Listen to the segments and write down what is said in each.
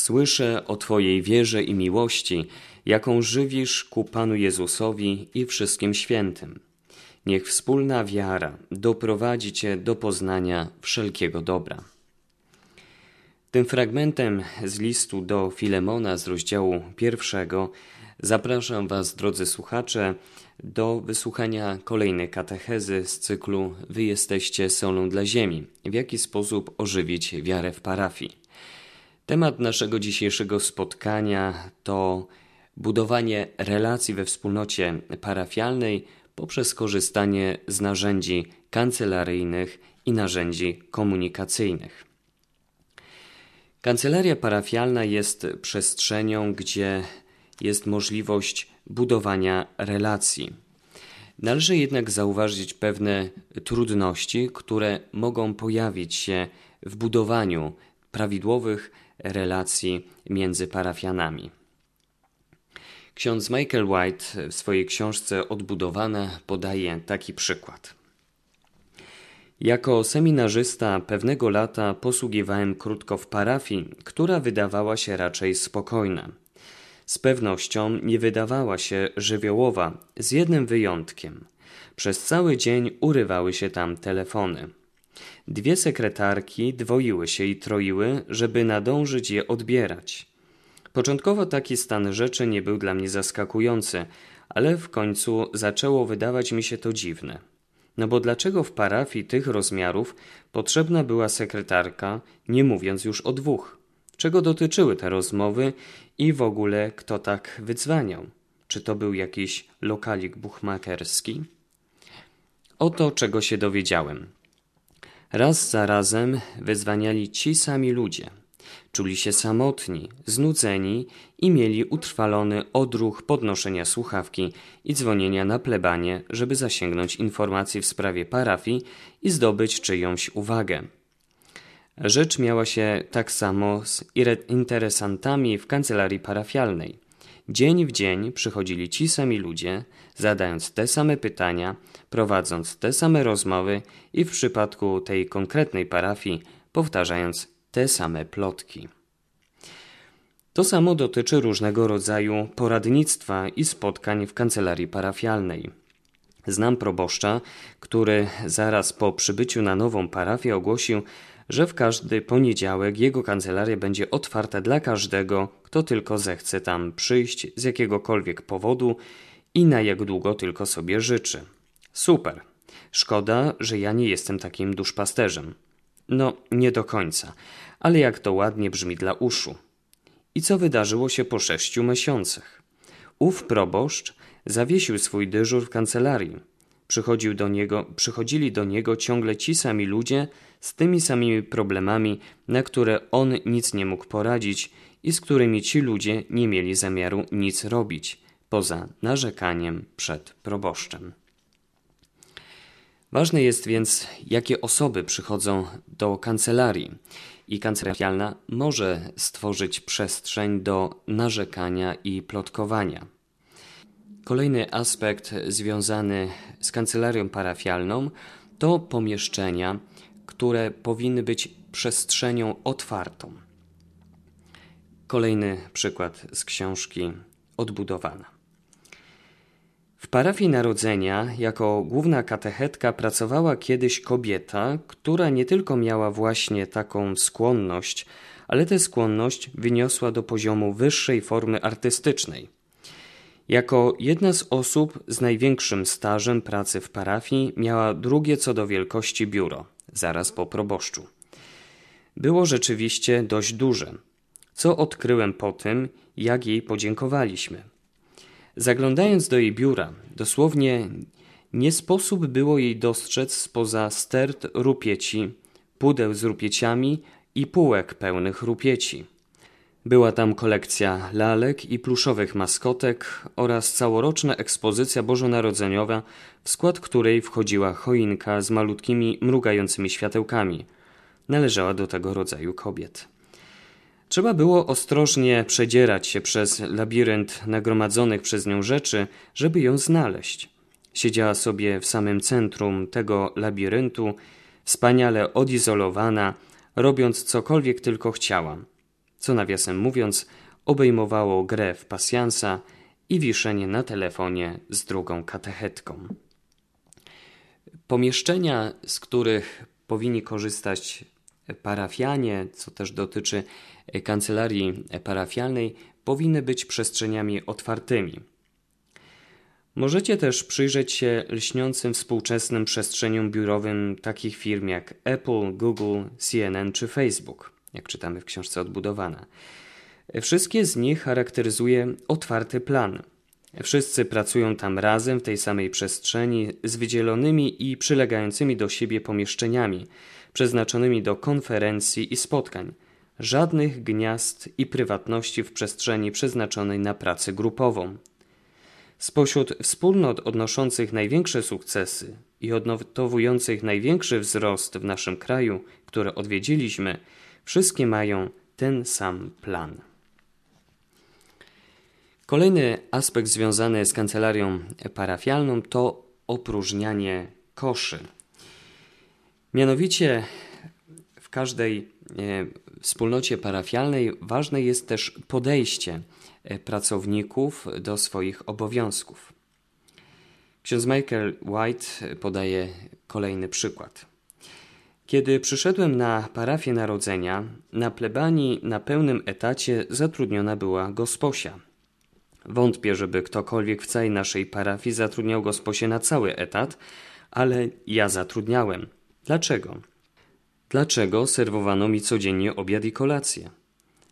Słyszę o Twojej wierze i miłości, jaką żywisz ku Panu Jezusowi i wszystkim świętym. Niech wspólna wiara doprowadzi Cię do poznania wszelkiego dobra. Tym fragmentem z listu do Filemona z rozdziału pierwszego zapraszam Was, drodzy słuchacze, do wysłuchania kolejnej katechezy z cyklu Wy jesteście solą dla ziemi. W jaki sposób ożywić wiarę w parafii? Temat naszego dzisiejszego spotkania to budowanie relacji we wspólnocie parafialnej poprzez korzystanie z narzędzi kancelaryjnych i narzędzi komunikacyjnych. Kancelaria parafialna jest przestrzenią, gdzie jest możliwość budowania relacji. Należy jednak zauważyć pewne trudności, które mogą pojawić się w budowaniu prawidłowych relacji między parafianami. Ksiądz Michael White w swojej książce Odbudowane podaje taki przykład. Jako seminarzysta pewnego lata posługiwałem krótko w parafii, która wydawała się raczej spokojna. Z pewnością nie wydawała się żywiołowa, z jednym wyjątkiem. Przez cały dzień urywały się tam telefony. Dwie sekretarki dwoiły się i troiły, żeby nadążyć je odbierać. Początkowo taki stan rzeczy nie był dla mnie zaskakujący, ale w końcu zaczęło wydawać mi się to dziwne. No bo dlaczego w parafii tych rozmiarów potrzebna była sekretarka, nie mówiąc już o dwóch? Czego dotyczyły te rozmowy i w ogóle kto tak wydzwaniał? Czy to był jakiś lokalik buchmakerski? Oto czego się dowiedziałem. Raz za razem wyzwaniali ci sami ludzie. Czuli się samotni, znudzeni i mieli utrwalony odruch podnoszenia słuchawki i dzwonienia na plebanie, żeby zasięgnąć informacji w sprawie parafii i zdobyć czyjąś uwagę. Rzecz miała się tak samo z interesantami w kancelarii parafialnej. Dzień w dzień przychodzili ci sami ludzie, zadając te same pytania, prowadząc te same rozmowy i w przypadku tej konkretnej parafii powtarzając te same plotki. To samo dotyczy różnego rodzaju poradnictwa i spotkań w kancelarii parafialnej. Znam proboszcza, który zaraz po przybyciu na nową parafię ogłosił, że w każdy poniedziałek jego kancelaria będzie otwarta dla każdego, kto tylko zechce tam przyjść z jakiegokolwiek powodu i na jak długo tylko sobie życzy. Super. Szkoda, że ja nie jestem takim duszpasterzem. No, nie do końca, ale jak to ładnie brzmi dla uszu. I co wydarzyło się po sześciu miesiącach? Ów proboszcz zawiesił swój dyżur w kancelarii. Przychodził do niego, przychodzili do niego ciągle ci sami ludzie z tymi samymi problemami, na które on nic nie mógł poradzić i z którymi ci ludzie nie mieli zamiaru nic robić, poza narzekaniem przed proboszczem. Ważne jest więc, jakie osoby przychodzą do kancelarii i kancelarialna może stworzyć przestrzeń do narzekania i plotkowania. Kolejny aspekt związany z kancelarią parafialną to pomieszczenia, które powinny być przestrzenią otwartą. Kolejny przykład z książki Odbudowana. W parafii Narodzenia jako główna katechetka pracowała kiedyś kobieta, która nie tylko miała właśnie taką skłonność, ale tę skłonność wyniosła do poziomu wyższej formy artystycznej. Jako jedna z osób z największym stażem pracy w parafii miała drugie co do wielkości biuro, zaraz po proboszczu. Było rzeczywiście dość duże, co odkryłem po tym, jak jej podziękowaliśmy. Zaglądając do jej biura, dosłownie nie sposób było jej dostrzec spoza stert rupieci, pudeł z rupieciami i półek pełnych rupieci. Była tam kolekcja lalek i pluszowych maskotek oraz całoroczna ekspozycja bożonarodzeniowa, w skład której wchodziła choinka z malutkimi mrugającymi światełkami. Należała do tego rodzaju kobiet. Trzeba było ostrożnie przedzierać się przez labirynt nagromadzonych przez nią rzeczy, żeby ją znaleźć. Siedziała sobie w samym centrum tego labiryntu, wspaniale odizolowana, robiąc cokolwiek tylko chciała. Co nawiasem mówiąc obejmowało grę w pasjansa i wiszenie na telefonie z drugą katechetką. Pomieszczenia, z których powinni korzystać parafianie, co też dotyczy kancelarii parafialnej, powinny być przestrzeniami otwartymi. Możecie też przyjrzeć się lśniącym współczesnym przestrzeniom biurowym takich firm jak Apple, Google, CNN czy Facebook, jak czytamy w książce Odbudowana. Wszystkie z nich charakteryzuje otwarty plan. Wszyscy pracują tam razem w tej samej przestrzeni z wydzielonymi i przylegającymi do siebie pomieszczeniami, przeznaczonymi do konferencji i spotkań. Żadnych gniazd i prywatności w przestrzeni przeznaczonej na pracę grupową. Spośród wspólnot odnoszących największe sukcesy i odnotowujących największy wzrost w naszym kraju, które odwiedziliśmy, wszystkie mają ten sam plan. Kolejny aspekt związany z kancelarią parafialną to opróżnianie koszy. Mianowicie w każdej e, wspólnocie parafialnej ważne jest też podejście e, pracowników do swoich obowiązków. Ksiądz Michael White podaje kolejny przykład. Kiedy przyszedłem na parafię narodzenia, na plebanii na pełnym etacie zatrudniona była gosposia. Wątpię, żeby ktokolwiek w całej naszej parafii zatrudniał gosposię na cały etat, ale ja zatrudniałem. Dlaczego? Dlaczego serwowano mi codziennie obiad i kolację?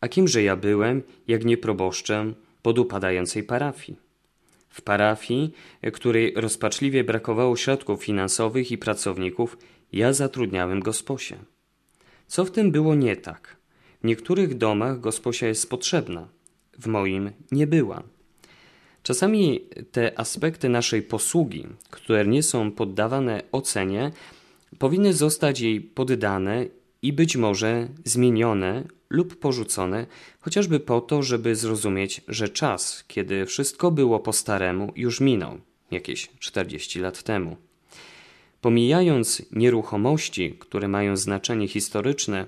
A kimże ja byłem, jak nie proboszczem podupadającej parafii? W parafii, której rozpaczliwie brakowało środków finansowych i pracowników, ja zatrudniałem gosposię. Co w tym było nie tak? W niektórych domach gosposia jest potrzebna, w moim nie była. Czasami te aspekty naszej posługi, które nie są poddawane ocenie, powinny zostać jej poddane i być może zmienione lub porzucone, chociażby po to, żeby zrozumieć, że czas, kiedy wszystko było po staremu, już minął jakieś 40 lat temu. Pomijając nieruchomości, które mają znaczenie historyczne,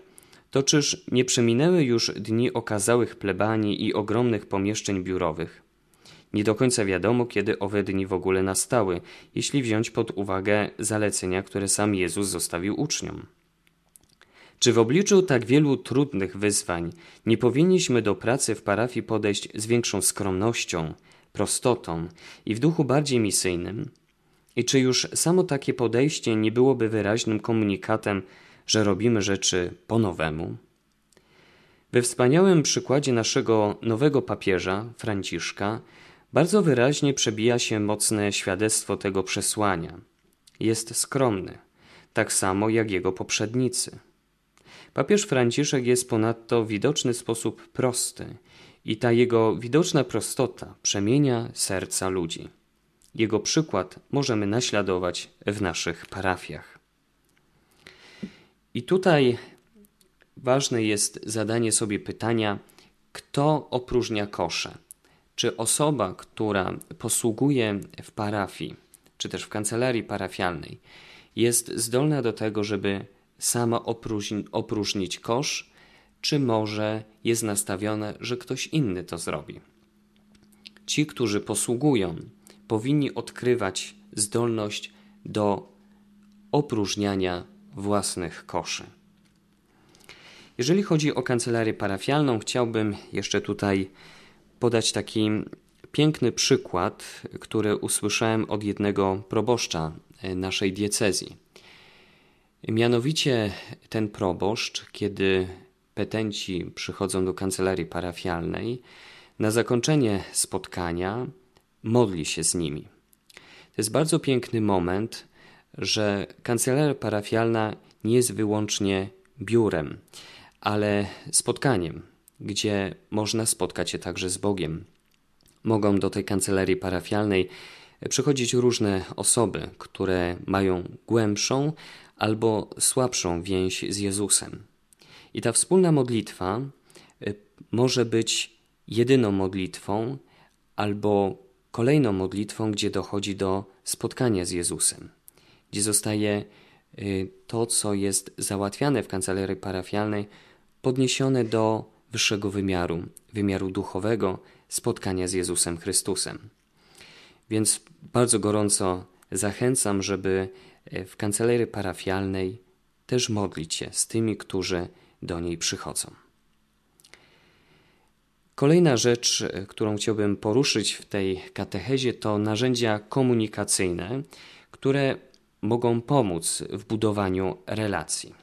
to czyż nie przeminęły już dni okazałych plebanii i ogromnych pomieszczeń biurowych? Nie do końca wiadomo, kiedy owe dni w ogóle nastały, jeśli wziąć pod uwagę zalecenia, które sam Jezus zostawił uczniom. Czy w obliczu tak wielu trudnych wyzwań nie powinniśmy do pracy w parafii podejść z większą skromnością, prostotą i w duchu bardziej misyjnym? I czy już samo takie podejście nie byłoby wyraźnym komunikatem, że robimy rzeczy po nowemu? We wspaniałym przykładzie naszego nowego papieża, Franciszka, bardzo wyraźnie przebija się mocne świadectwo tego przesłania. Jest skromny, tak samo jak jego poprzednicy. Papież Franciszek jest ponadto w widoczny sposób prosty i ta jego widoczna prostota przemienia serca ludzi. Jego przykład możemy naśladować w naszych parafiach. I tutaj ważne jest zadanie sobie pytania, kto opróżnia kosze czy osoba, która posługuje w parafii, czy też w kancelarii parafialnej, jest zdolna do tego, żeby sama opróżni, opróżnić kosz, czy może jest nastawione, że ktoś inny to zrobi. Ci, którzy posługują, powinni odkrywać zdolność do opróżniania własnych koszy. Jeżeli chodzi o kancelarię parafialną, chciałbym jeszcze tutaj podać taki piękny przykład, który usłyszałem od jednego proboszcza e, naszej diecezji. Mianowicie ten proboszcz, kiedy petenci przychodzą do kancelarii parafialnej, na zakończenie spotkania modli się z nimi. To jest bardzo piękny moment, że kancelaria parafialna nie jest wyłącznie biurem, ale spotkaniem, gdzie można spotkać się także z Bogiem. Mogą do tej kancelarii parafialnej przychodzić różne osoby, które mają głębszą albo słabszą więź z Jezusem. I ta wspólna modlitwa y, może być jedyną modlitwą albo kolejną modlitwą, gdzie dochodzi do spotkania z Jezusem, gdzie zostaje y, to, co jest załatwiane w kancelarii parafialnej, podniesione do wyższego wymiaru, wymiaru duchowego, spotkania z Jezusem Chrystusem. Więc bardzo gorąco zachęcam, żeby e, w kancelarii parafialnej też modlić się z tymi, którzy do niej przychodzą. Kolejna rzecz, e, którą chciałbym poruszyć w tej katechezie, to narzędzia komunikacyjne, które mogą pomóc w budowaniu relacji.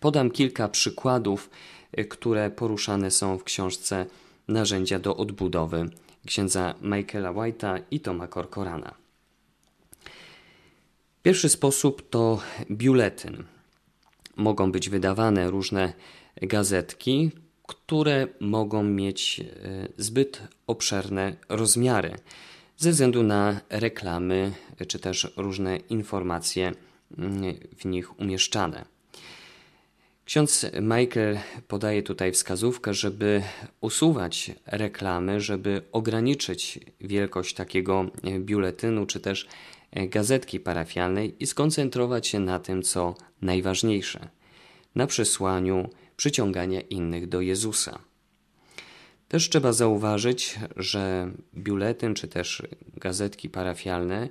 Podam kilka przykładów, e, które poruszane są w książce Narzędzia do odbudowy księdza Michaela White'a i Toma Corcorana. Pierwszy sposób to biuletyn. Mogą być wydawane różne gazetki, które mogą mieć e, zbyt obszerne rozmiary ze względu na reklamy czy też różne informacje mm, w nich umieszczane. Ksiądz Michael podaje tutaj wskazówkę, żeby usuwać reklamy, żeby ograniczyć wielkość takiego biuletynu czy też gazetki parafialnej i skoncentrować się na tym, co najważniejsze na przesłaniu przyciągania innych do Jezusa. Też trzeba zauważyć, że biuletyn czy też gazetki parafialne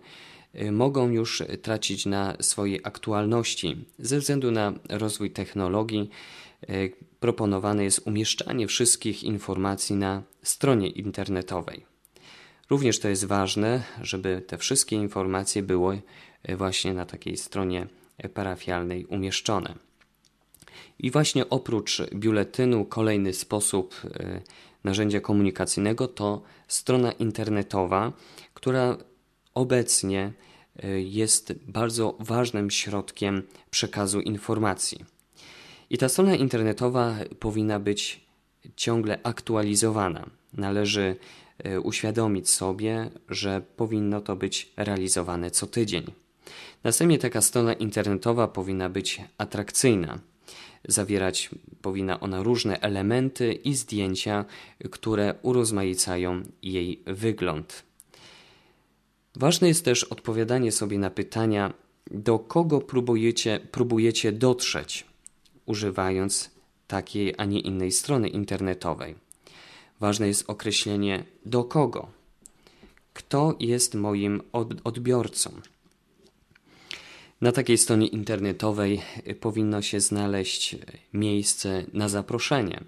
y, mogą już tracić na swojej aktualności ze względu na rozwój technologii. Y, proponowane jest umieszczanie wszystkich informacji na stronie internetowej. Również to jest ważne, żeby te wszystkie informacje były y, właśnie na takiej stronie parafialnej umieszczone. I właśnie oprócz biuletynu, kolejny sposób e, narzędzia komunikacyjnego to strona internetowa, która obecnie e, jest bardzo ważnym środkiem przekazu informacji. I ta strona internetowa powinna być ciągle aktualizowana. Należy e, uświadomić sobie, że powinno to być realizowane co tydzień. Następnie taka strona internetowa powinna być atrakcyjna. Zawierać powinna ona różne elementy i zdjęcia, które urozmaicają jej wygląd. Ważne jest też odpowiadanie sobie na pytania, do kogo próbujecie, próbujecie dotrzeć, używając takiej, a nie innej strony internetowej. Ważne jest określenie do kogo. Kto jest moim odbiorcą? Na takiej stronie internetowej y, powinno się znaleźć y, miejsce na zaproszenie.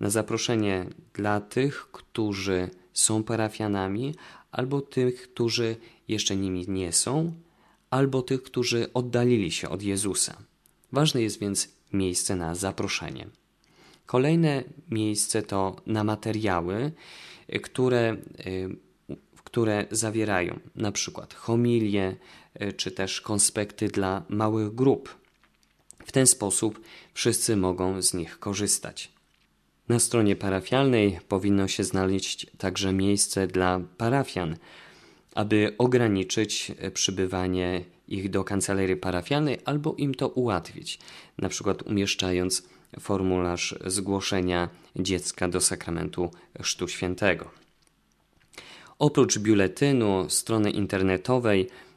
Na zaproszenie dla tych, którzy są parafianami, albo tych, którzy jeszcze nimi nie są, albo tych, którzy oddalili się od Jezusa. Ważne jest więc miejsce na zaproszenie. Kolejne miejsce to na materiały, y, które które zawierają na przykład homilie czy też konspekty dla małych grup. W ten sposób wszyscy mogą z nich korzystać. Na stronie parafialnej powinno się znaleźć także miejsce dla parafian, aby ograniczyć e, przybywanie ich do kancelarii parafialnej albo im to ułatwić, na przykład umieszczając formularz zgłoszenia dziecka do sakramentu Chrztu Świętego. Oprócz biuletynu, strony internetowej, e,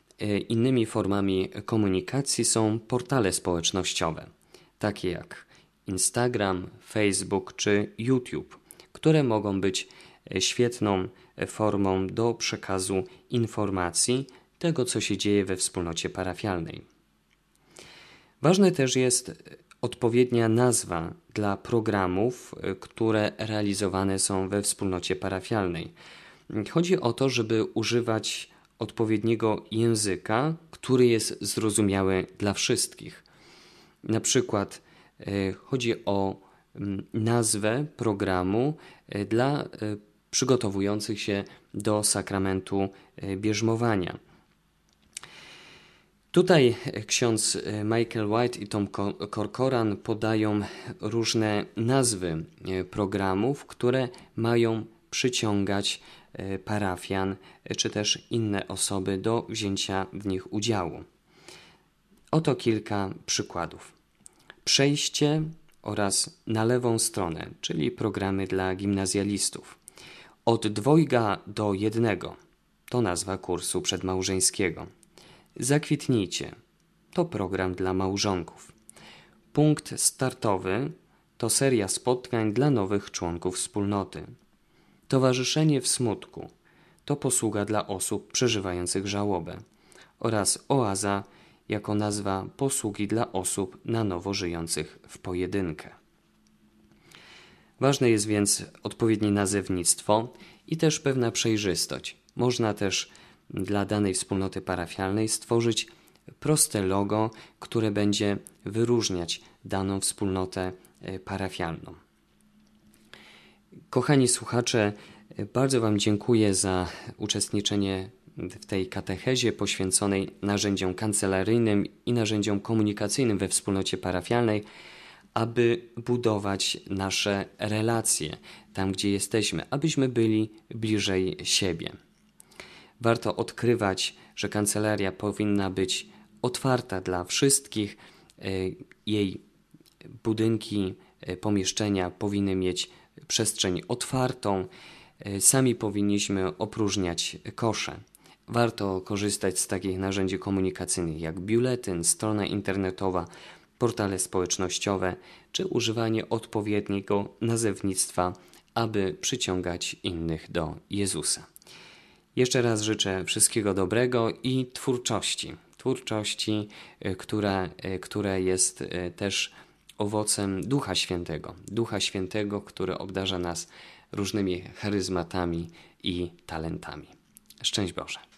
innymi formami komunikacji są portale społecznościowe, takie jak Instagram, Facebook czy YouTube, które mogą być e, świetną e, formą do przekazu informacji tego, co się dzieje we wspólnocie parafialnej. Ważne też jest odpowiednia nazwa dla programów, które realizowane są we wspólnocie parafialnej Chodzi o to, żeby używać odpowiedniego języka, który jest zrozumiały dla wszystkich. Na przykład e, chodzi o mm, nazwę programu e, dla e, przygotowujących się do sakramentu bierzmowania. Tutaj ksiądz Michael White i Tom Corcoran podają różne nazwy programów, które mają przyciągać parafian e, czy też inne osoby do wzięcia w nich udziału. Oto kilka przykładów. Przejście oraz na lewą stronę, czyli programy dla gimnazjalistów. Od dwojga do jednego to nazwa kursu przedmałżeńskiego. Zakwitnijcie to program dla małżonków. Punkt startowy to seria spotkań dla nowych członków wspólnoty. Towarzyszenie w smutku to posługa dla osób przeżywających żałobę oraz oaza jako nazwa posługi dla osób na nowo żyjących w pojedynkę. Ważne jest więc odpowiednie nazewnictwo i też pewna przejrzystość. Można też dla danej wspólnoty parafialnej stworzyć proste logo, które będzie wyróżniać daną wspólnotę e, parafialną. Kochani słuchacze, bardzo Wam dziękuję za uczestniczenie w tej katechezie poświęconej narzędziom kancelaryjnym i narzędziom komunikacyjnym we wspólnocie parafialnej, aby budować nasze relacje tam, gdzie jesteśmy, abyśmy byli bliżej siebie. Warto odkrywać, że kancelaria powinna być otwarta dla wszystkich. Jej budynki, pomieszczenia powinny mieć przestrzeń otwartą. E, sami powinniśmy opróżniać kosze. Warto korzystać z takich narzędzi komunikacyjnych jak biuletyn, strona internetowa, portale społecznościowe czy używanie odpowiedniego nazewnictwa, aby przyciągać innych do Jezusa. Jeszcze raz życzę wszystkiego dobrego i twórczości. Twórczości, e, która, e, która jest też owocem Ducha Świętego. Ducha Świętego, który obdarza nas różnymi charyzmatami i talentami. Szczęść Boże.